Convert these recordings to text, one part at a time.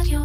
רדיו.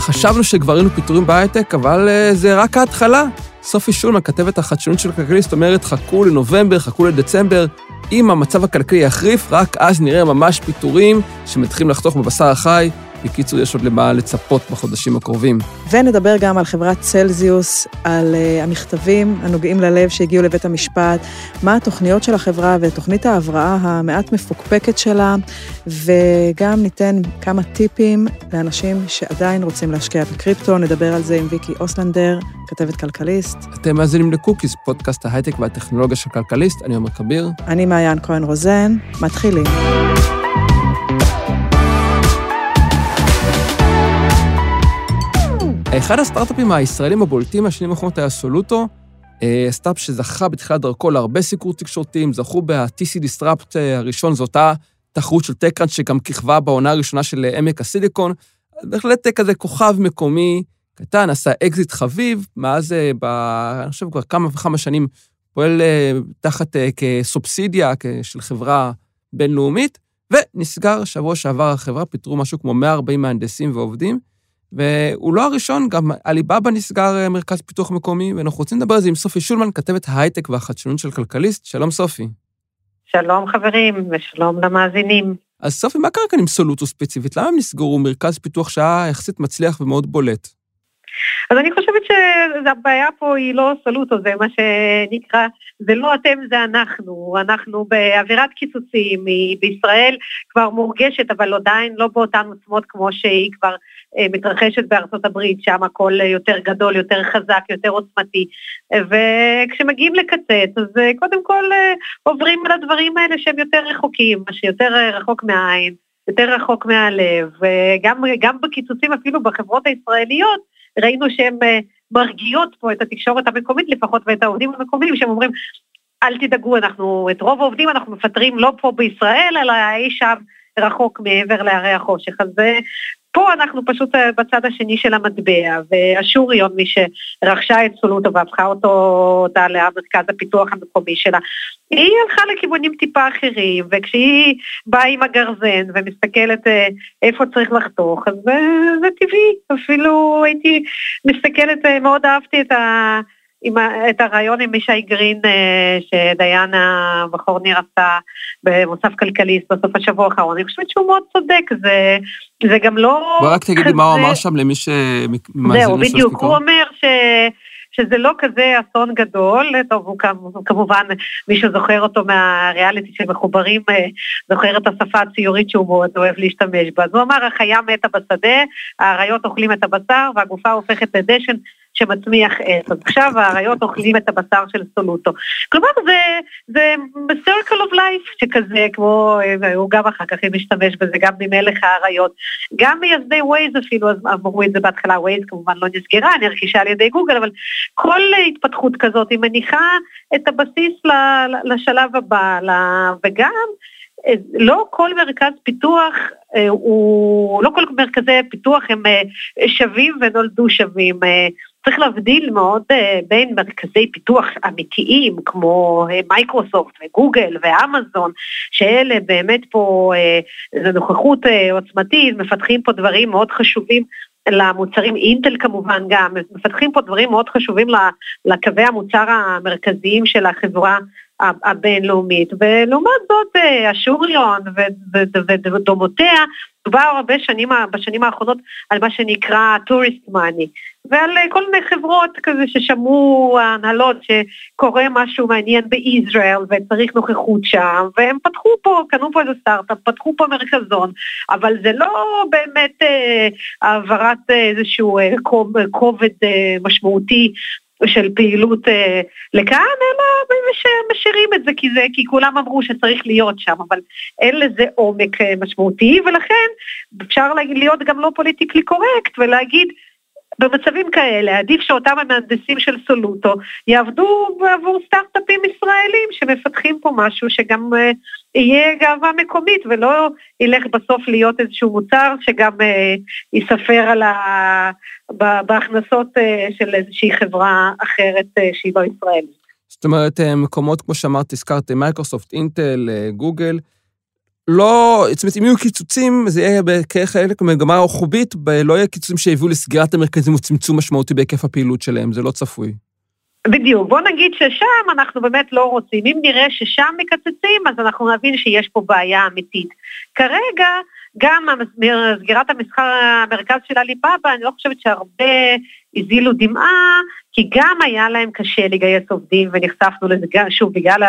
חשבנו שכבר היינו פיטורים בהייטק, אבל uh, זה רק ההתחלה. סופי שולמן, כתבת החדשנות של כלכליסט, אומרת, חכו לנובמבר, חכו לדצמבר. אם המצב הכלכלי יחריף, רק אז נראה ממש פיטורים שמתחילים לחתוך בבשר החי. בקיצור, יש עוד למה לצפות בחודשים הקרובים. ונדבר גם על חברת צלזיוס, על uh, המכתבים הנוגעים ללב שהגיעו לבית המשפט, מה התוכניות של החברה ותוכנית ההבראה המעט מפוקפקת שלה, וגם ניתן כמה טיפים לאנשים שעדיין רוצים להשקיע בקריפטו. נדבר על זה עם ויקי אוסלנדר, כתבת כלכליסט. אתם מאזינים לקוקיס, פודקאסט ההייטק והטכנולוגיה של כלכליסט, אני עומר כביר. אני מעיין כהן רוזן, מתחילים. אחד הסטארט-אפים הישראלים הבולטים מהשנים האחרונות היה סולוטו, אה, סטארטאפ שזכה בתחילת דרכו להרבה סיקורים תקשורתיים, זכו ב-TC Disrupt אה, הראשון, זו אותה תחרות של TechCrunch שגם כיכבה בעונה הראשונה של אה, עמק הסיליקון. בהחלט כזה כוכב מקומי קטן, עשה אקזיט חביב, מאז, ב, אני חושב, כבר כמה וכמה שנים פועל תחת כסובסידיה של חברה בינלאומית, ונסגר שבוע שעבר החברה, פיטרו משהו כמו 140 מהנדסים ועובדים. והוא לא הראשון, גם עליבאבא נסגר אה, מרכז פיתוח מקומי, ואנחנו רוצים לדבר על זה עם סופי שולמן, כתבת ההייטק והחדשנות של כלכליסט. שלום סופי. שלום חברים, ושלום למאזינים. אז סופי, מה קרה כאן עם סולוטו ספציפית? למה הם נסגרו מרכז פיתוח שהיה יחסית מצליח ומאוד בולט? אז אני חושבת שהבעיה פה היא לא סולוטו, זה מה שנקרא, זה לא אתם, זה אנחנו. אנחנו באווירת קיצוצים, היא בישראל כבר מורגשת, אבל עדיין לא באותן עוצמות כמו שהיא כבר מתרחשת בארצות הברית, שם הכל יותר גדול, יותר חזק, יותר עוצמתי. וכשמגיעים לקצץ, אז אה, קודם כל אה, עוברים על הדברים האלה שהם יותר רחוקים, מה שיותר רחוק מהעין, יותר רחוק מהלב, וגם בקיצוצים אפילו בחברות הישראליות, ראינו שהן מרגיעות פה את התקשורת המקומית לפחות ואת העובדים המקומיים שהם אומרים אל תדאגו, אנחנו, את רוב העובדים אנחנו מפטרים לא פה בישראל, אלא אי שם רחוק מעבר להרי החושך. אז פה אנחנו פשוט אה, בצד השני של המטבע, ואשוריון, מי שרכשה את סולוטו והפכה אותו, אותה למרכז הפיתוח המקומי שלה, היא הלכה לכיוונים טיפה אחרים, וכשהיא באה עם הגרזן ומסתכלת אה, איפה צריך לחתוך, אז זה, זה טבעי, אפילו הייתי מסתכלת, אה, מאוד אהבתי את ה... עם, את הרעיון עם ישי גרין אה, שדיינה בכור ניר עשתה במוסף כלכליסט בסוף השבוע האחרון, אני חושבת שהוא מאוד צודק, זה, זה גם לא... בוא רק תגידי מה הוא אמר שם למי שמאזין זהו, בדיוק, הוא אומר ש... שזה לא כזה אסון גדול, טוב, הוא כמובן, מי שזוכר אותו מהריאליטי של מחוברים, אה, זוכר את השפה הציורית שהוא מאוד אוהב להשתמש בה. אז הוא אמר, החיה מתה בשדה, האריות אוכלים את הבשר והגופה הופכת לדשן שמצמיח עץ. אז עכשיו האריות אוכלים את הבשר של סולוטו. כלומר, זה, זה circle of life שכזה, כמו, הוא גם אחר כך משתמש בזה, גם ממלך האריות. גם מייסדי ווייז אפילו, אז אמרו את זה בהתחלה, ווייז כמובן לא נסגרה, נרכשה על ידי גוגל, אבל כל התפתחות כזאת היא מניחה את הבסיס לשלב הבא, וגם לא כל מרכז פיתוח אה, הוא, לא כל מרכזי פיתוח הם אה, שווים ונולדו שווים. אה, צריך להבדיל מאוד בין מרכזי פיתוח אמיתיים כמו מייקרוסופט וגוגל ואמזון, שאלה באמת פה, זו נוכחות עוצמתית, מפתחים פה דברים מאוד חשובים למוצרים, אינטל כמובן גם, מפתחים פה דברים מאוד חשובים לקווי המוצר המרכזיים של החברה הבינלאומית, ולעומת זאת אה, אשוריון ודומותיה, דובר הרבה שנים, בשנים האחרונות על מה שנקרא טוריסט מאני, ועל אה, כל מיני חברות כזה ששמעו הנהלות שקורה משהו מעניין בישראל וצריך נוכחות שם, והם פתחו פה, קנו פה איזה סטארט-אפ, פתחו פה מרכזון, אבל זה לא באמת אה, העברת אה, איזשהו אה, כובד אה, משמעותי של פעילות אה, לכאן, אלא משאירים את זה כי, זה כי כולם אמרו שצריך להיות שם, אבל אין לזה עומק אה, משמעותי, ולכן אפשר להיות גם לא פוליטיקלי קורקט ולהגיד, במצבים כאלה עדיף שאותם המהנדסים של סולוטו יעבדו עבור סטארט-אפים ישראלים שמפתחים פה משהו שגם uh, יהיה גאווה מקומית ולא ילך בסוף להיות איזשהו מוצר שגם uh, ייספר על ה... בהכנסות uh, של איזושהי חברה אחרת uh, שהיא לא ישראלית. זאת אומרת, מקומות, כמו שאמרת, הזכרת, מייקרוסופט, אינטל, גוגל, לא, זאת אומרת, אם יהיו קיצוצים, זה יהיה כחלק ממגמה רוחבית, לא יהיה קיצוצים שיביאו לסגירת המרכזים וצמצום משמעותי בהיקף הפעילות שלהם, זה לא צפוי. בדיוק, בוא נגיד ששם אנחנו באמת לא רוצים. אם נראה ששם מקצצים, אז אנחנו נבין שיש פה בעיה אמיתית. כרגע, גם סגירת המסחר, המרכז של עליבאבא, אני לא חושבת שהרבה הזילו דמעה, כי גם היה להם קשה לגייס עובדים, ונחשפנו לזה שוב, בגלל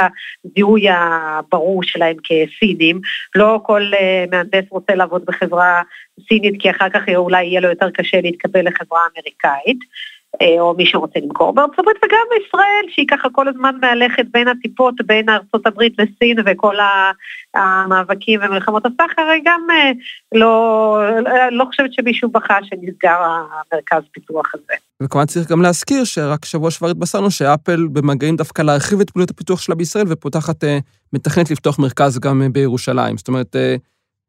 הזיהוי הברור שלהם כסינים. לא כל uh, מהנדס רוצה לעבוד בחברה סינית, כי אחר כך אולי יהיה לו יותר קשה להתקבל לחברה אמריקאית. אה, או מי שרוצה למכור בארצות הברית, וגם בישראל, שהיא ככה כל הזמן מהלכת בין הטיפות, בין ארצות הברית לסין וכל המאבקים ומלחמות הסחר, היא גם אה, לא, לא חושבת שמישהו בכה שנסגר המרכז פיתוח הזה. וכמובן צריך גם להזכיר שרק שבוע שעבר התבשרנו שאפל במגעים דווקא להרחיב את פעולות הפיתוח שלה בישראל ופותחת, אה, מתכנת לפתוח מרכז גם בירושלים. זאת אומרת,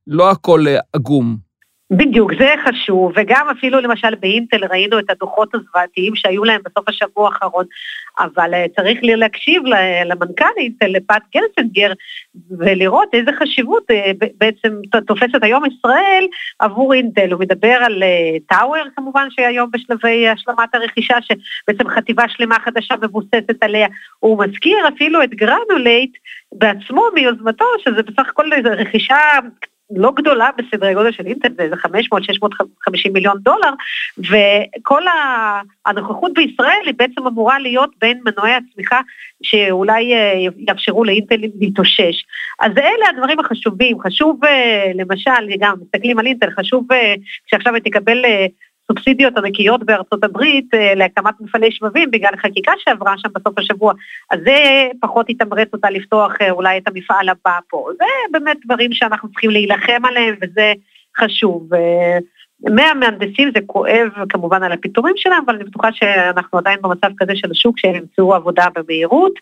לא הכל עגום. בדיוק, זה חשוב, וגם אפילו למשל באינטל ראינו את הדוחות הזוועתיים שהיו להם בסוף השבוע האחרון, אבל uh, צריך להקשיב למנכ"ל אינטל, לפט גלסינגר, ולראות איזה חשיבות אה, בעצם תופסת היום ישראל עבור אינטל. הוא מדבר על טאוור אה, כמובן שהיום בשלבי השלמת הרכישה, שבעצם חטיבה שלמה חדשה מבוססת עליה. הוא מזכיר אפילו את גרנולייט בעצמו מיוזמתו, שזה בסך הכל רכישה לא גדולה בסדרי גודל של אינטל, זה איזה 500-650 מיליון דולר, וכל הנוכחות בישראל היא בעצם אמורה להיות בין מנועי הצמיחה שאולי אה, יאפשרו לאינטל להתאושש. אז אלה הדברים החשובים, חשוב אה, למשל, גם מסתכלים על אינטל, חשוב אה, שעכשיו היא תקבל הסובסידיות הנקיות בארצות הברית אה, להקמת מפעלי שבבים בגלל חקיקה שעברה שם בסוף השבוע, אז זה פחות יתמרץ אותה לפתוח אה, אולי את המפעל הבא פה. זה באמת דברים שאנחנו צריכים להילחם עליהם וזה חשוב. אה, מהמהנדסים זה כואב כמובן על הפיטורים שלהם, אבל אני בטוחה שאנחנו עדיין במצב כזה של השוק שהם ימצאו עבודה במהירות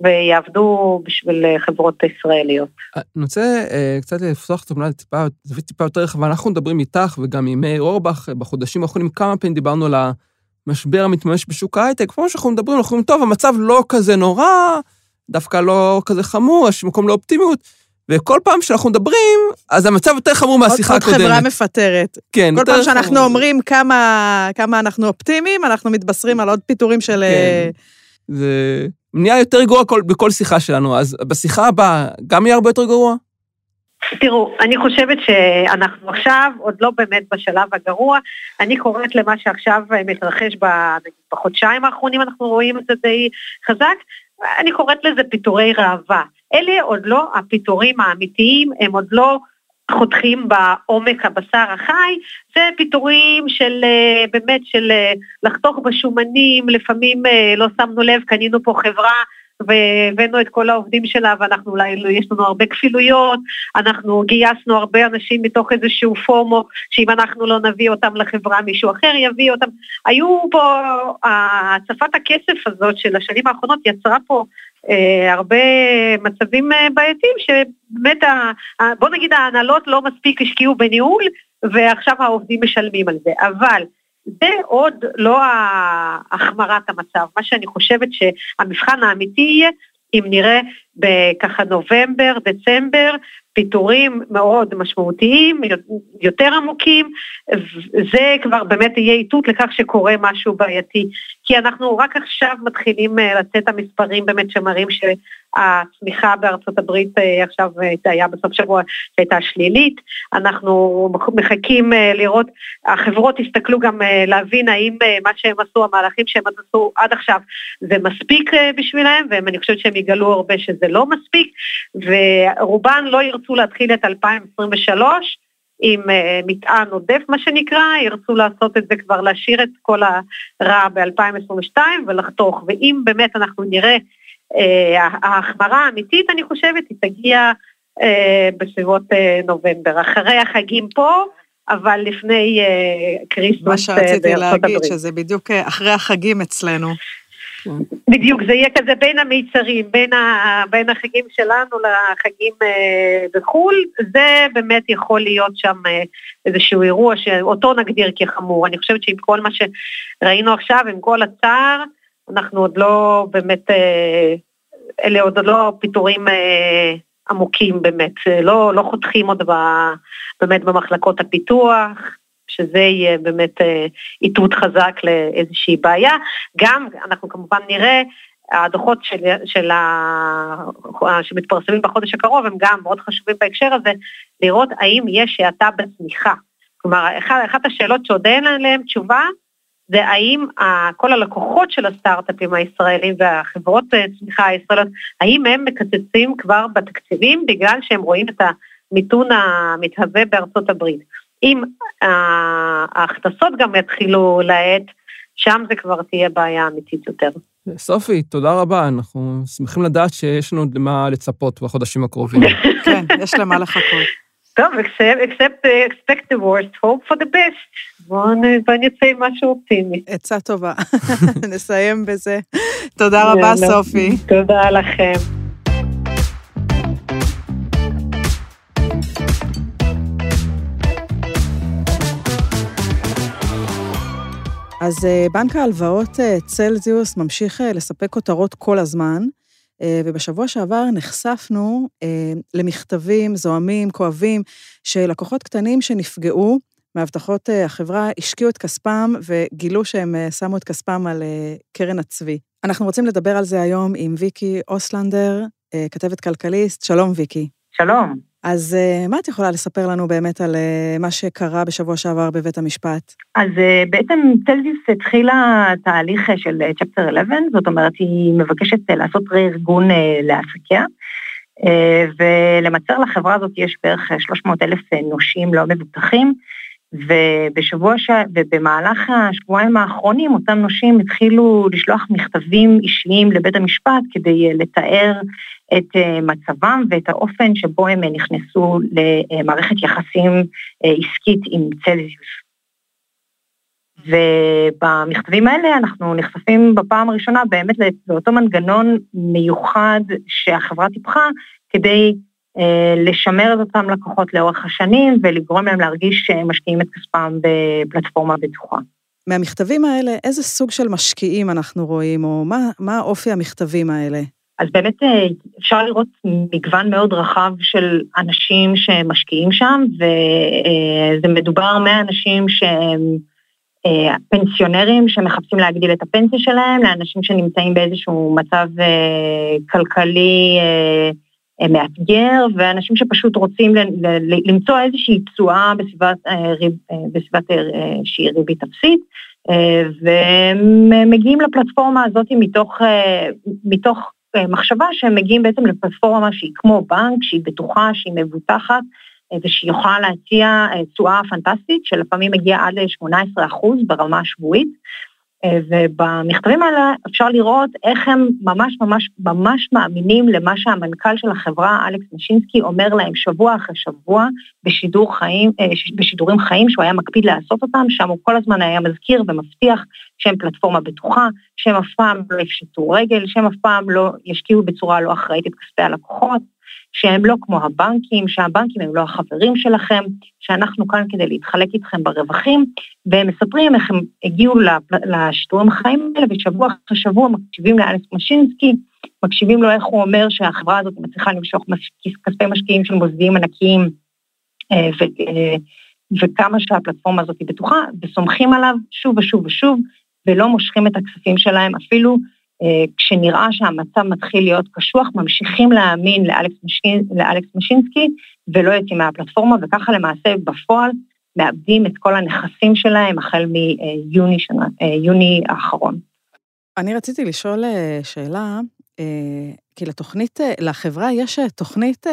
ויעבדו בשביל חברות ישראליות. אני רוצה uh, קצת לפתוח את התמונה לטיפה, זווית טיפה יותר רחבה, אנחנו מדברים איתך וגם עם מאיר אורבך בחודשים האחרונים, כמה פעמים דיברנו על המשבר המתממש בשוק ההייטק, כמו שאנחנו מדברים, אנחנו אומרים, טוב, המצב לא כזה נורא, דווקא לא כזה חמור, יש מקום לאופטימיות. וכל פעם שאנחנו מדברים, אז המצב יותר חמור מהשיחה הקודמת. עוד חברה מפטרת. כן, כל פעם שאנחנו חמור. אומרים כמה, כמה אנחנו אופטימיים, אנחנו מתבשרים על עוד פיטורים של... כן. זה נהיה יותר גרוע כל, בכל שיחה שלנו, אז בשיחה הבאה גם יהיה הרבה יותר גרוע? תראו, אני חושבת שאנחנו עכשיו עוד לא באמת בשלב הגרוע. אני קוראת למה שעכשיו מתרחש בחודשיים האחרונים, אנחנו רואים את זה די חזק. אני קוראת לזה פיטורי ראווה. אלה עוד לא הפיטורים האמיתיים, הם עוד לא חותכים בעומק הבשר החי, זה פיטורים של באמת של לחתוך בשומנים, לפעמים לא שמנו לב, קנינו פה חברה והבאנו את כל העובדים שלה ואנחנו אולי, יש לנו הרבה כפילויות, אנחנו גייסנו הרבה אנשים מתוך איזשהו פומו, שאם אנחנו לא נביא אותם לחברה מישהו אחר יביא אותם. היו פה, הצפת הכסף הזאת של השנים האחרונות יצרה פה אה, הרבה מצבים אה, בעייתיים שבאמת, בוא נגיד ההנהלות לא מספיק השקיעו בניהול ועכשיו העובדים משלמים על זה, אבל זה עוד לא החמרת המצב. מה שאני חושבת שהמבחן האמיתי יהיה אם נראה בככה נובמבר, דצמבר, פיטורים מאוד משמעותיים, יותר עמוקים, זה כבר באמת יהיה איתות לכך שקורה משהו בעייתי. כי אנחנו רק עכשיו מתחילים אה, לצאת המספרים באמת שמראים שהצמיחה בארצות הברית אה, עכשיו, אה, היה בסוף שבוע, שהייתה שלילית. אנחנו מחכים לראות, החברות יסתכלו גם להבין האם מה שהם עשו, המהלכים שהם עשו עד עכשיו, זה מספיק בשבילם, ואני חושבת שהם יגלו הרבה שזה לא מספיק, ורובן לא ירצו להתחיל את 2023. עם אה, מטען עודף מה שנקרא, ירצו לעשות את זה כבר, להשאיר את כל הרע ב-2022 ולחתוך, ואם באמת אנחנו נראה אה, ההחמרה האמיתית, אני חושבת, היא תגיע אה, בסביבות אה, נובמבר. אחרי החגים פה, אבל לפני קריסמס מה שרציתי להגיד, שזה בדיוק אחרי החגים אצלנו. בדיוק, זה יהיה כזה בין המיצרים, בין, ה, בין החגים שלנו לחגים אה, בחו"ל, זה באמת יכול להיות שם אה, איזשהו אירוע שאותו נגדיר כחמור. אני חושבת שעם כל מה שראינו עכשיו, עם כל הצער, אנחנו עוד לא באמת, אה, אלה עוד לא פיטורים אה, עמוקים באמת, לא, לא חותכים עוד ב, באמת במחלקות הפיתוח. שזה יהיה באמת אה, איתות חזק לאיזושהי בעיה. גם, אנחנו כמובן נראה, הדוחות של, של ה... שמתפרסמים בחודש הקרוב הם גם מאוד חשובים בהקשר הזה, לראות האם יש האטה בצמיחה. כלומר, אחת השאלות שעוד אין עליהן תשובה, זה האם כל הלקוחות של הסטארט-אפים הישראלים והחברות אה, צמיחה הישראליות, האם הם מקצצים כבר בתקציבים בגלל שהם רואים את המיתון המתהווה בארצות הברית. אם ההכנסות גם יתחילו להאט, שם זה כבר תהיה בעיה אמיתית יותר. סופי, תודה רבה, אנחנו שמחים לדעת שיש לנו למה לצפות בחודשים הקרובים. כן, יש למה לחכות. טוב, except, expect the worst, hope for the best. בואו נצא עם משהו אופטימי. עצה טובה. נסיים בזה. תודה רבה, סופי. תודה לכם. אז אה, בנק ההלוואות אה, צלזיוס ממשיך אה, לספק כותרות כל הזמן, ובשבוע שעבר נחשפנו למכתבים זועמים, כואבים, שלקוחות קטנים שנפגעו מהבטחות החברה השקיעו את כספם וגילו שהם שמו את כספם על קרן הצבי. אנחנו רוצים לדבר על זה היום עם ויקי אוסלנדר, כתבת כלכליסט. שלום, ויקי. שלום. אז אה, מה את יכולה לספר לנו באמת על אה, מה שקרה בשבוע שעבר בבית המשפט? אז אה, בעצם טלזיס התחילה תהליך של צ'פטר 11, זאת אומרת, היא מבקשת לעשות רה-ארגון לעסקיה, ולמצר לחברה הזאת יש בערך 300 אלף נושים לא מבוטחים, ובשבוע ש... ובמהלך השבועיים האחרונים אותם נושים התחילו לשלוח מכתבים אישיים לבית המשפט כדי לתאר את אה, מצבם ואת האופן שבו הם נכנסו למערכת יחסים אה, עסקית עם צלזיוס. ובמכתבים האלה אנחנו נחשפים בפעם הראשונה באמת לאותו מנגנון מיוחד שהחברה טיפחה כדי אה, לשמר את אותם לקוחות לאורך השנים ולגרום להם להרגיש שהם משקיעים את כספם בפלטפורמה בטוחה. מהמכתבים האלה, איזה סוג של משקיעים אנחנו רואים, או מה, מה אופי המכתבים האלה? אז באמת אה, אפשר לראות מגוון מאוד רחב של אנשים שמשקיעים שם, וזה מדובר מאנשים שהם אה, פנסיונרים שמחפשים להגדיל את הפנסיה שלהם, לאנשים שנמצאים באיזשהו מצב אה, כלכלי מאתגר, ואנשים שפשוט רוצים למצוא איזושהי תשואה בסביבת, בסביבת שהיא ריבית אפסית. ומגיעים לפלטפורמה הזאת מתוך, מתוך אה, מחשבה שהם מגיעים בעצם לפלטפורמה שהיא כמו בנק, שהיא בטוחה, שהיא מבוטחת, אה, ושהיא יכולה להציע אה, תשואה פנטסטית, שלפעמים מגיעה עד ל-18% ברמה השבועית. ובמכתבים האלה אפשר לראות איך הם ממש ממש ממש מאמינים למה שהמנכ"ל של החברה, אלכס משינסקי, אומר להם שבוע אחרי שבוע בשידור חיים, בשידורים חיים שהוא היה מקפיד לעשות אותם, שם הוא כל הזמן היה מזכיר ומבטיח שהם פלטפורמה בטוחה, שהם אף פעם לא יפשטו רגל, שהם אף פעם לא ישקיעו בצורה לא אחראית את כספי הלקוחות, שהם לא כמו הבנקים, שהבנקים הם לא החברים שלכם, שאנחנו כאן כדי להתחלק איתכם ברווחים, והם מספרים איך הם הגיעו לשידורים החיים האלה, ושבוע אחרי שבוע מקשיבים לאלכס משינסקי, מקשיבים לו איך הוא אומר שהחברה הזאת מצליחה למשוך כספי משקיעים של מוסדיים ענקיים, אה, ו, אה, וכמה שהפלטפורמה הזאת היא בטוחה, וסומכים עליו שוב ושוב ושוב, ולא מושכים את הכספים שלהם אפילו כשנראה שהמצב מתחיל להיות קשוח, ממשיכים להאמין לאלכס, משין, לאלכס משינסקי ולא יוצאים מהפלטפורמה, וככה למעשה בפועל מאבדים את כל הנכסים שלהם החל מיוני שנה, אה, יוני האחרון. אני רציתי לשאול אה, שאלה, כי לתוכנית, לחברה יש תוכנית,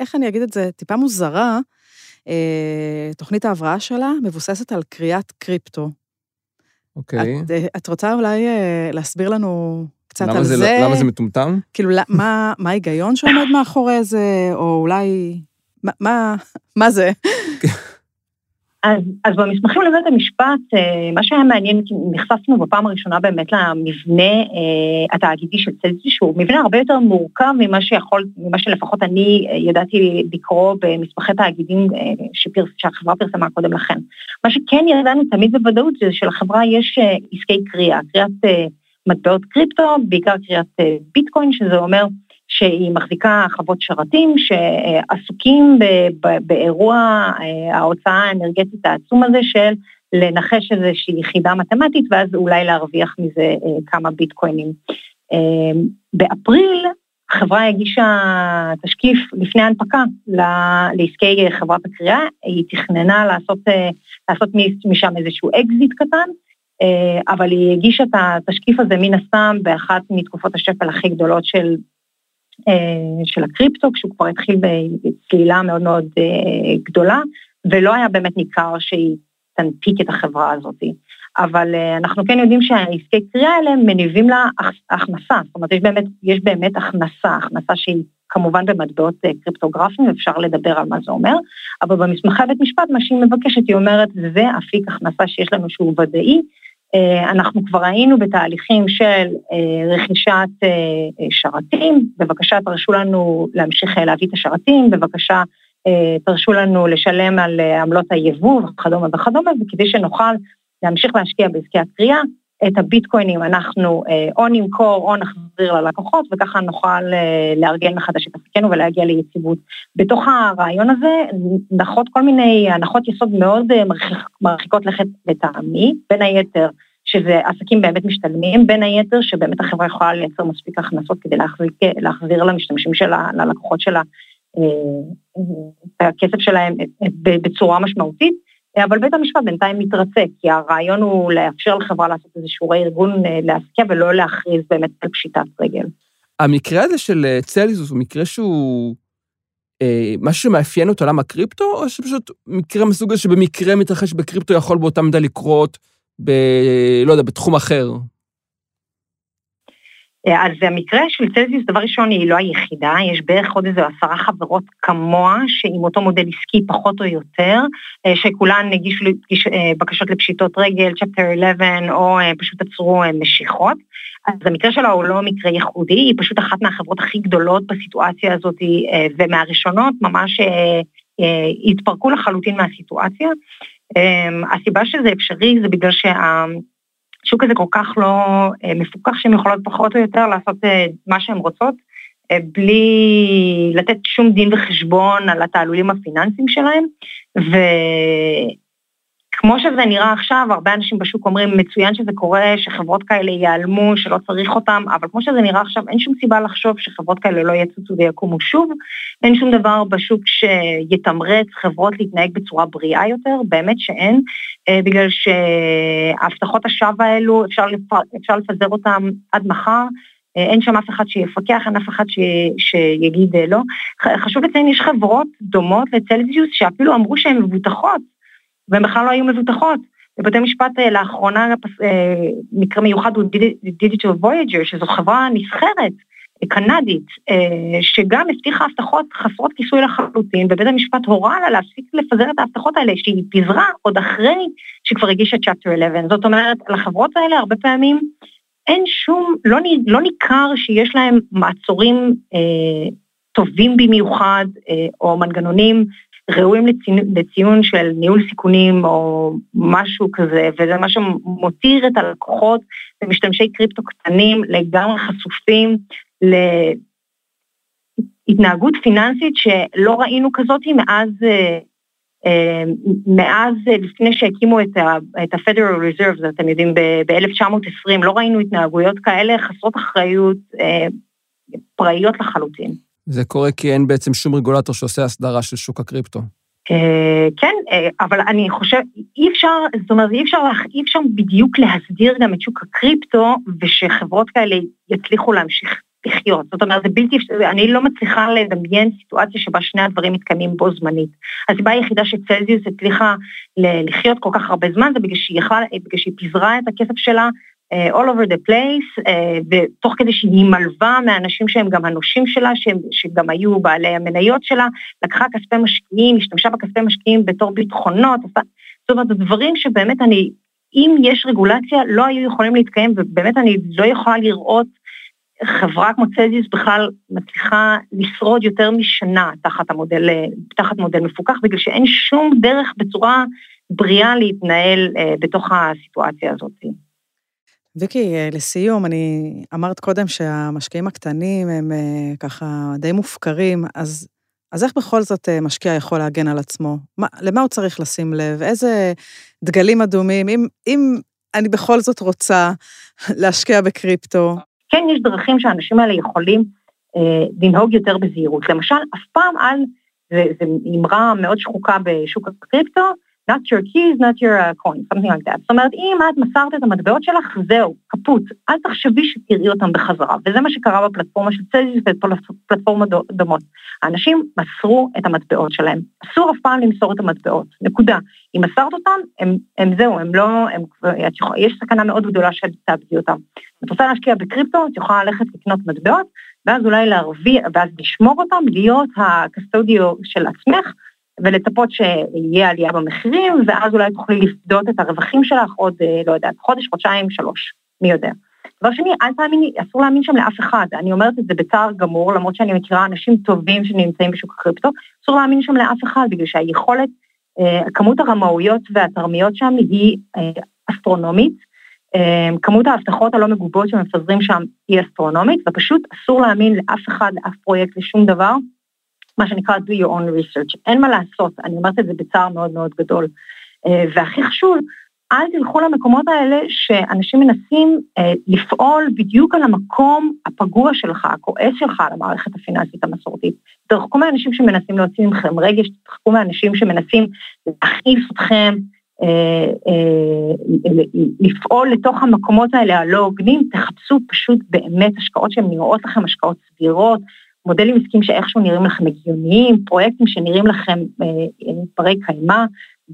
איך אני אגיד את זה, טיפה מוזרה, תוכנית ההבראה שלה מבוססת על קריאת קריפטו. אוקיי. את, אה, את רוצה אולי אה, להסביר לנו קצת על זה? זה? למה זה מטומטם? כאילו, מה, מה ההיגיון שעומד מאחורי זה, או אולי... מה, מה, מה זה? אז, אז במסמכים לבית המשפט, אה, מה שהיה מעניין, נחשפנו בפעם הראשונה באמת למבנה אה, התאגידי של צלזי, שהוא מבנה הרבה יותר מורכב ממה שיכול, ממה שלפחות אני אה, ידעתי לקרוא במסמכי תאגידים שפרס, שהחברה פרסמה קודם לכן. מה שכן ידענו תמיד בוודאות זה שלחברה יש עסקי קריאה, קריאת מטבעות קריפטו, בעיקר קריאת ביטקוין, שזה אומר שהיא מחזיקה חוות שרתים שעסוקים באירוע אה, ההוצאה האנרגטית העצום הזה של לנחש איזושהי יחידה מתמטית ואז אולי להרוויח מזה אה, כמה ביטקוינים. אה, באפריל החברה הגישה תשקיף לפני הנפקה לעסקי חברת הכרייה, היא תכננה לעשות, לעשות משם איזשהו אקזיט קטן, אבל היא הגישה את התשקיף הזה מן הסתם באחת מתקופות השפל הכי גדולות של של הקריפטו, כשהוא כבר התחיל בצלילה מאוד מאוד אה, גדולה, ולא היה באמת ניכר שהיא תנפיק את החברה הזאת. אבל אה, אנחנו כן יודעים שהעסקי כרייה האלה מניבים לה הכנסה, זאת אומרת, יש באמת, יש באמת הכנסה, הכנסה שהיא כמובן במטבעות קריפטוגרפיים, אפשר לדבר על מה זה אומר, אבל במסמכי בית משפט, מה שהיא מבקשת, היא אומרת, זה אפיק הכנסה שיש לנו שהוא ודאי, אה, אנחנו כבר היינו בתהליכים של אה, רכישת אה, שרתים, בבקשה תרשו לנו להמשיך להביא את השרתים, בבקשה תרשו לנו לשלם על עמלות היבוא וכדומה וכדומה, וכדי שנוכל להמשיך להשקיע בעסקי הקריאה, את הביטקוינים אנחנו או נמכור או נחזיר ללקוחות, וככה נוכל לארגן מחדש את עסקנו ולהגיע ליציבות. בתוך הרעיון הזה נחות כל מיני הנחות יסוד מאוד מרחיקות לכת לטעמי, בין היתר שזה עסקים באמת משתלמים, בין היתר שבאמת החברה יכולה לייצר מספיק הכנסות כדי להחזיר, להחזיר למשתמשים שלה, ללקוחות שלה, אה, את הכסף שלהם בצורה משמעותית, אבל בית המשפט בינתיים מתרצה, כי הרעיון הוא לאפשר לחברה לעשות איזשהו רה-ארגון אה, להשקיע ולא להכריז באמת על פשיטת רגל. המקרה הזה של אה, צליזוס הוא מקרה שהוא אה, משהו שמאפיין את עולם הקריפטו, או שפשוט מקרה מסוג הזה שבמקרה מתרחש בקריפטו יכול באותה מידה לקרות ב... לא יודע, בתחום אחר? אה, אז המקרה של צלזיוס, דבר ראשון, היא לא היחידה, יש בערך עוד איזה עשרה חברות כמוה, שעם אותו מודל עסקי פחות או יותר, אה, שכולן הגישו אה, בקשות לפשיטות רגל, צ'פטר 11, או פשוט עצרו משיכות. אז המקרה שלה הוא לא מקרה ייחודי, היא פשוט אחת מהחברות הכי גדולות בסיטואציה הזאת, ומהראשונות ממש התפרקו לחלוטין מהסיטואציה. הסיבה שזה אפשרי זה בגלל שהשוק הזה כל כך לא אה, מפוקח שהן יכולות פחות או יותר לעשות אה, מה שהן רוצות, אה, בלי לתת שום דין וחשבון על התעלולים הפיננסיים שלהם, ו... כמו שזה נראה עכשיו, הרבה אנשים בשוק אומרים, מצוין שזה קורה, שחברות כאלה ייעלמו, שלא צריך אותם, אבל כמו שזה נראה עכשיו, אין שום סיבה לחשוב שחברות כאלה לא יצוצו ויקומו שוב. אין שום דבר בשוק שיתמרץ חברות להתנהג בצורה בריאה יותר, באמת שאין, אה, בגלל שהבטחות השווא האלו, אפשר, לפ... אפשר לפזר אותם עד מחר. אה, אין שם אף אחד שיפקח, אין אף אחד ש... שיגיד אה, לא. חשוב לציין, יש חברות דומות לצלזיוס שאפילו אמרו שהן מבוטחות. והן בכלל לא היו מבוטחות. בבתי משפט אה, לאחרונה אה, מקרה מיוחד הוא Digital Voyager, שזו חברה נסחרת, אה, קנדית, שגם הבטיחה הבטחות חסרות כיסוי לחלוטין, ובית המשפט הורה לה להפסיק לפזר את ההבטחות האלה, שהיא פיזרה עוד אחרי שכבר הגישה Chapter 11. זאת אומרת, לחברות האלה הרבה פעמים אין שום, לא, לא ניכר שיש להם מעצורים אה, טובים במיוחד, אה, או מנגנונים ראויים לציון, של ניהול סיכונים או משהו כזה, וזה מה שמותיר את הלקוחות ומשתמשי קריפטו קטנים לגמרי חשופים להתנהגות פיננסית שלא ראינו כזאת מאז, אה, מאז לפני שהקימו את ה-Federal Reserve, אתם יודעים, ב-1920, לא ראינו התנהגויות כאלה חסרות אחריות, אה, פראיות לחלוטין. זה קורה כי אין בעצם שום רגולטור שעושה הסדרה של שוק הקריפטו. אה, כן, אה, אבל אני חושב, אי אפשר, זאת אומרת, אי אפשר, אי אפשר בדיוק להסדיר גם את שוק הקריפטו, ושחברות כאלה יצליחו להמשיך לחיות. זאת אומרת, זה בלתי אפשרי, אני לא מצליחה לדמיין סיטואציה שבה שני הדברים מתקיימים בו זמנית. הסיבה היחידה שצלזיוס הצליחה לחיות כל כך הרבה זמן, זה בגלל שהיא, יכלה, בגלל שהיא פיזרה את הכסף שלה all over the place, uh, ותוך כדי שהיא מלווה מאנשים שהם גם הנושים שלה, שהם, שגם היו בעלי המניות שלה, לקחה כספי משקיעים, השתמשה בכספי משקיעים בתור ביטחונות, זאת אומרת, דברים שבאמת אני, אם יש רגולציה, לא היו יכולים להתקיים, ובאמת אני לא יכולה לראות חברה כמו צזיוס בכלל מצליחה לשרוד יותר משנה תחת המודל, תחת מודל מפוקח, בגלל שאין שום דרך בצורה בריאה להתנהל אה, בתוך הסיטואציה הזאת. ויקי, אה, לסיום, אני אמרת קודם שהמשקיעים הקטנים הם אה, ככה די מופקרים, אז, אז איך בכל זאת משקיע יכול להגן על עצמו? מה, למה הוא צריך לשים לב? איזה דגלים אדומים? אם, אם אני בכל זאת רוצה להשקיע בקריפטו, כן יש דרכים שהאנשים האלה יכולים אה, לנהוג יותר בזהירות. למשל, אף פעם אל, זו אמרה מאוד שחוקה בשוק הקריפטו, not your keys, not your uh, coin, something like that. זאת אומרת, אם את מסרת את המטבעות שלך, זהו, כפות. אל תחשבי שתראי אותם בחזרה. וזה מה שקרה בפלטפורמה של צזיס ובפלטפורמות דומות. האנשים מסרו את המטבעות שלהם. אסור אף פעם למסור את המטבעות, נקודה. אם מסרת אותם, הם, הם זהו, הם לא, הם, יש סכנה מאוד גדולה שתאבדי אותם. אם את רוצה להשקיע בקריפטו, את יכולה ללכת לקנות מטבעות, ואז אולי להרוויח, ואז לשמור אותם, להיות הקסטודיו של עצמך, ולצפות שיהיה עלייה במחירים, ואז אולי תוכלי לפדות את הרווחים שלך עוד, אה, לא יודעת, חודש, חודשיים, שלוש, מי יודע. דבר שני, אל תאמיני, אסור להאמין שם לאף אחד, אני אומרת את זה בצער גמור, למרות שאני מכירה אנשים טובים שנמצאים בשוק הקריפטו, אסור להאמין שם לאף אחד, בגלל שהיכולת, אה, כמות הרמאויות והתרמיות שם היא אה, אסטרונומית, כמות ההבטחות הלא מגובות שמפזרים שם היא אסטרונומית, ופשוט אסור להאמין לאף אחד, לאף פרויקט, לשום דבר, מה שנקרא do your own research. אין מה לעשות, אני אומרת את זה בצער מאוד מאוד גדול. אה, והכי חשוב, אל תלכו למקומות האלה שאנשים מנסים אה, לפעול בדיוק על המקום הפגוע שלך, הכועס שלך על המערכת הפיננסית המסורתית. תרחקו מאנשים שמנסים להוציא מכם רגש, תרחקו מאנשים שמנסים להכעיס אתכם, אה, לפעול לתוך המקומות האלה הלא הוגנים, תחפשו פשוט באמת השקעות שהן נראות לכם השקעות סבירות, מודלים עסקיים שאיכשהו נראים לכם הגיוניים, פרויקטים שנראים לכם ברי אה, קיימא,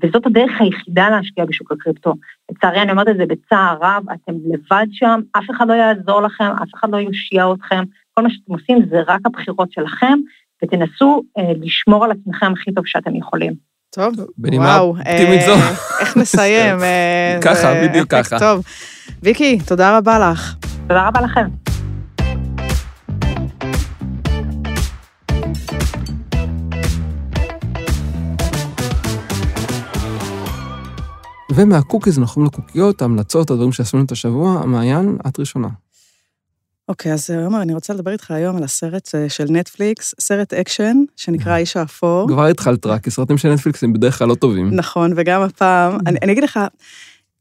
וזאת הדרך היחידה להשקיע בשוק הקריפטו. לצערי, אני אומרת את זה בצער רב, אתם לבד שם, אף אחד לא יעזור לכם, אף אחד לא יושיע אתכם, כל מה שאתם עושים זה רק הבחירות שלכם, ותנסו אה, לשמור על עצמכם הכי טוב שאתם יכולים. טוב, בנימה אופטימית זו. אה, איך נסיים? אה, ככה, בדיוק ככה. טוב. ויקי, תודה רבה לך. תודה רבה לכם. ומהקוקיז אנחנו עוברים לקוקיות, המלצות, הדברים שעשינו את השבוע. מעיין, את ראשונה. אוקיי, אוקיי, אז עומר, אני רוצה לדבר איתך היום על הסרט אה, של נטפליקס, סרט אקשן, שנקרא האיש האפור. כבר התחלת רק, כי סרטים של נטפליקס הם בדרך כלל לא טובים. נכון, וגם הפעם, אני, אני אגיד לך,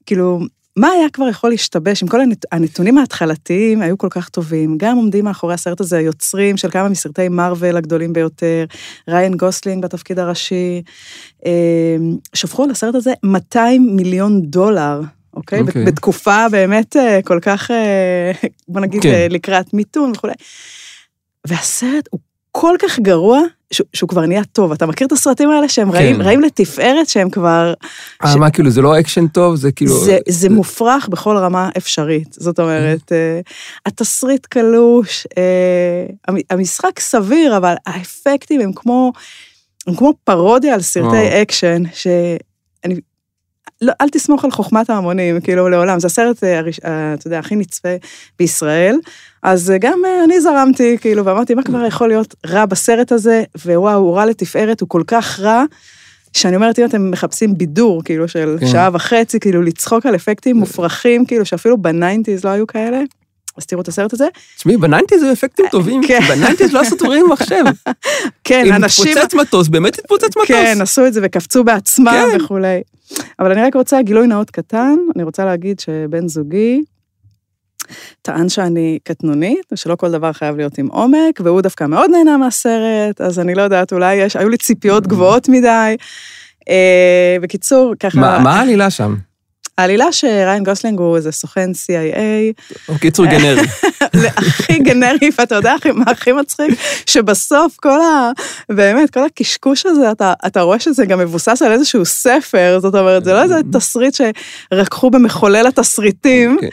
כאילו, מה היה כבר יכול להשתבש אם כל הנת... הנתונים ההתחלתיים היו כל כך טובים? גם עומדים מאחורי הסרט הזה היוצרים של כמה מסרטי מארוול הגדולים ביותר, ריאן גוסלינג בתפקיד הראשי, אמ, שפכו על הסרט הזה 200 מיליון דולר. אוקיי? אוקיי. אוקיי. בתקופה באמת אה, כל כך, אה, בוא נגיד, כן. אה, לקראת מיתון וכולי. והסרט הוא כל כך גרוע, שהוא, שהוא כבר נהיה טוב. אתה מכיר את הסרטים האלה שהם כן. רעים, רעים לתפארת, שהם כבר... אה, ש... מה, כאילו, זה לא אקשן טוב? זה כאילו... זה, זה, זה מופרך בכל רמה אפשרית. זאת אומרת, אה, התסריט קלוש, אה, המשחק סביר, אבל האפקטים הם כמו, הם כמו פרודיה על סרטי אקשן, שאני לא, אל תסמוך על חוכמת ההמונים, כאילו, לעולם. זה הסרט, אה, אה, אתה יודע, הכי נצפה בישראל. אז אה, גם אני זרמתי, כאילו, ואמרתי, מה כבר יכול להיות רע בסרט הזה? ווואו, הוא רע לתפארת, הוא כל כך רע, שאני אומרת, אם אתם מחפשים בידור, כאילו, של כן. שעה וחצי, כאילו, לצחוק על אפקטים מופרכים, כאילו, שאפילו בניינטיז לא היו כאלה. אז תראו את הסרט הזה. תשמעי, בניינטיז היו אפקטים טובים, כן. בניינטיז לא עשו דברים במחשב. כן, אנשים... אם תפוצץ מטוס, באמת תתפוצץ מטוס. כן, עשו את זה וקפצו בעצמם כן. וכולי. אבל אני רק רוצה גילוי נאות קטן, אני רוצה להגיד שבן זוגי טען שאני קטנונית, ושלא כל דבר חייב להיות עם עומק, והוא דווקא מאוד נהנה מהסרט, אז אני לא יודעת, אולי יש, היו לי ציפיות גבוהות מדי. אה, בקיצור, ככה... מה העלילה שם? העלילה שריין גוסלינג הוא איזה סוכן CIA. הוא קיצור גנרי. הכי גנרי, ואתה יודע מה הכי מצחיק? שבסוף כל ה... באמת, כל הקשקוש הזה, אתה, אתה רואה שזה גם מבוסס על איזשהו ספר, זאת אומרת, זה לא איזה תסריט שרקחו במחולל התסריטים. אוקיי.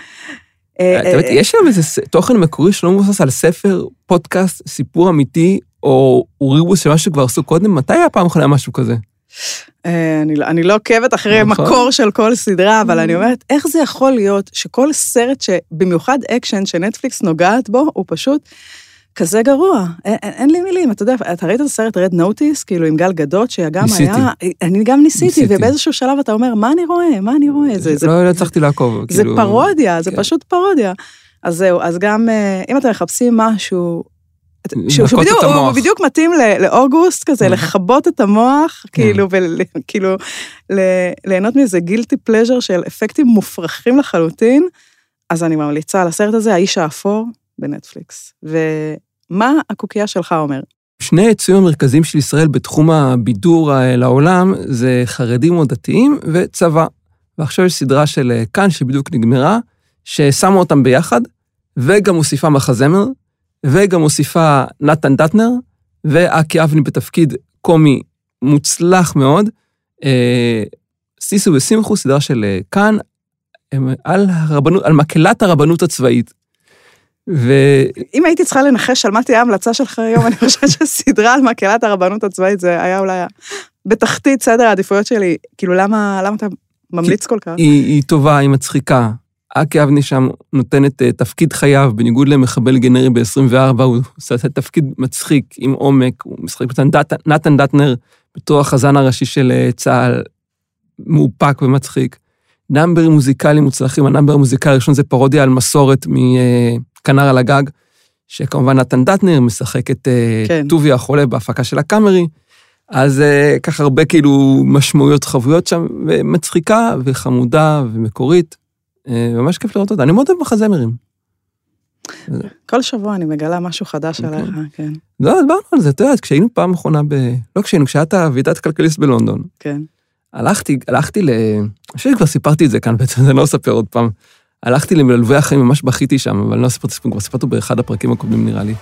אה, אה, יש שם איזה תוכן מקורי שלא מבוסס על ספר, פודקאסט, סיפור אמיתי, או reboot של משהו שכבר עשו קודם? מתי היה פעם אחרונה משהו כזה? אה, אני, לא- אני לא עוקבת אחרי נכון. מקור של כל סדרה, אבל אמ. אני אומרת, איך זה יכול להיות שכל סרט שבמיוחד אקשן שנטפליקס נוגעת בו, הוא פשוט כזה גרוע. אין, אין, לי מילים, אתה יודע, אתה ראית את הסרט רד נוטיס, כאילו עם גל גדות, שגם ניסיתי. היה, אני גם ניסיתי, ניסיתי. ובאיזשהו שלב אתה אומר, מה אני רואה, מה אני רואה? זה, זה, לא לא הצלחתי לעקוב. זה כאילו, פרודיה, זה כן. פשוט פרודיה. אז זהו, אז גם אה, אם אתם מחפשים משהו, שהוא, בדיוק, הוא. בדיוק מתאים לאוגוסט כזה. לכבות את המוח, כן. כאילו, וכאילו, ליהנות מאיזה גילטי פלז'ר של אפקטים מופרכים לחלוטין, אז אני ממליצה על הסרט הזה, האיש האפור, בנטפליקס. ומה הקוקייה שלך אומר? שני היצויים המרכזיים של ישראל בתחום הבידור אה, לעולם זה חרדים או דתיים וצבא. ועכשיו יש סדרה של אה, כאן שבדיוק נגמרה, ששמה אותם ביחד, וגם מוסיפה מחזמר, וגם מוסיפה נתן דטנר, ואקי אבני בתפקיד קומי מוצלח מאוד. אה, סיסו ושמחו, סדרה של כאן, על, הרבנות, על מקהלת הרבנות הצבאית. ו... אם הייתי צריכה לנחש על מה תהיה ההמלצה שלך היום, אני חושבת שסדרה על מקהלת הרבנות הצבאית, זה היה אולי בתחתית סדר העדיפויות שלי. כאילו, למה, למה אתה ממליץ כל כך? היא, היא טובה, היא מצחיקה. אקי אבני שם נותן את אה, תפקיד חייו, בניגוד למחבל גנרי ב-24, הוא עושה את תפקיד מצחיק, עם עומק, הוא משחק נתן, דט, נתן דטנר בתור החזן הראשי של אה, צה"ל, מאופק ומצחיק. נאמברים מוזיקליים מוצלחים, הנאמבר המוזיקלי הראשון זה פרודיה על מסורת מכנר על הגג, שכמובן נתן דטנר משחק את אה, כן. טוביה החולב בהפקה של הקאמרי. אז אה, ככה הרבה כאילו משמעויות חבויות שם, ומצחיקה וחמודה ומקורית. אה, ממש כיף לראות אותה. אני מאוד אוהב מחזמרים. כל שבוע אני מגלה משהו חדש אוקיי. עליך, כן, לא, דיברנו על זה, אתה יודע, כשהיינו פעם אחרונה ב... לא כשהיינו, כשהייתה ועידת כלכליסט בלונדון, כן. הלכתי, הלכתי ל... אני חושב שכבר סיפרתי את זה כאן בעצם, אני לא אספר עוד פעם. הלכתי למלווי החיים, ממש בכיתי שם, אבל לא סיפרתי סיפור, כבר סיפרתי באחד הפרקים הקודמים נראה לי.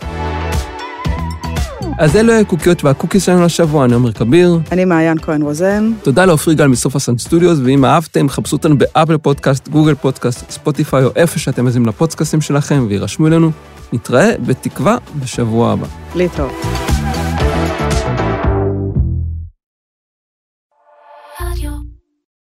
אז אלו הקוקיות והקוקיס שלנו לשבוע, אני עומר כביר. אני מעיין כהן רוזן. תודה לעופרי גל מסוף ה Sound Studios, ואם אהבתם, חפשו אותנו באפל פודקאסט, גוגל פודקאסט, ספוטיפיי או איפה שאתם מזינים לפודקאסטים שלכם, והירשמו אלינו. נתראה בתקווה בשבוע הבא. להתראות.